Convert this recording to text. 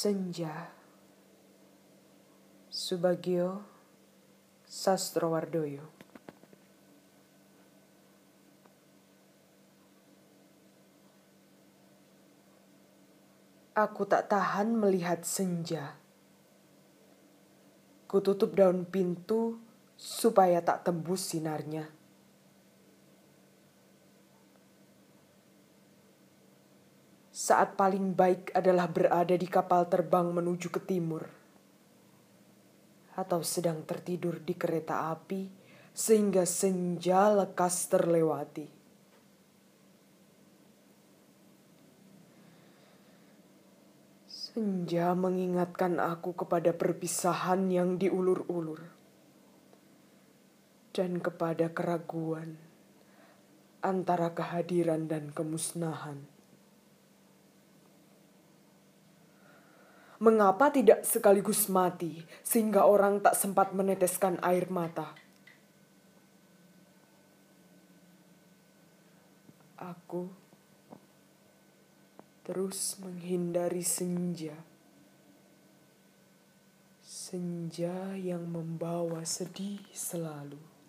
Senja Subagio Sastrowardoyo Aku tak tahan melihat senja. Kututup daun pintu supaya tak tembus sinarnya. Saat paling baik adalah berada di kapal terbang menuju ke timur, atau sedang tertidur di kereta api sehingga senja lekas terlewati. Senja mengingatkan aku kepada perpisahan yang diulur-ulur dan kepada keraguan antara kehadiran dan kemusnahan. Mengapa tidak sekaligus mati sehingga orang tak sempat meneteskan air mata? Aku terus menghindari senja. Senja yang membawa sedih selalu.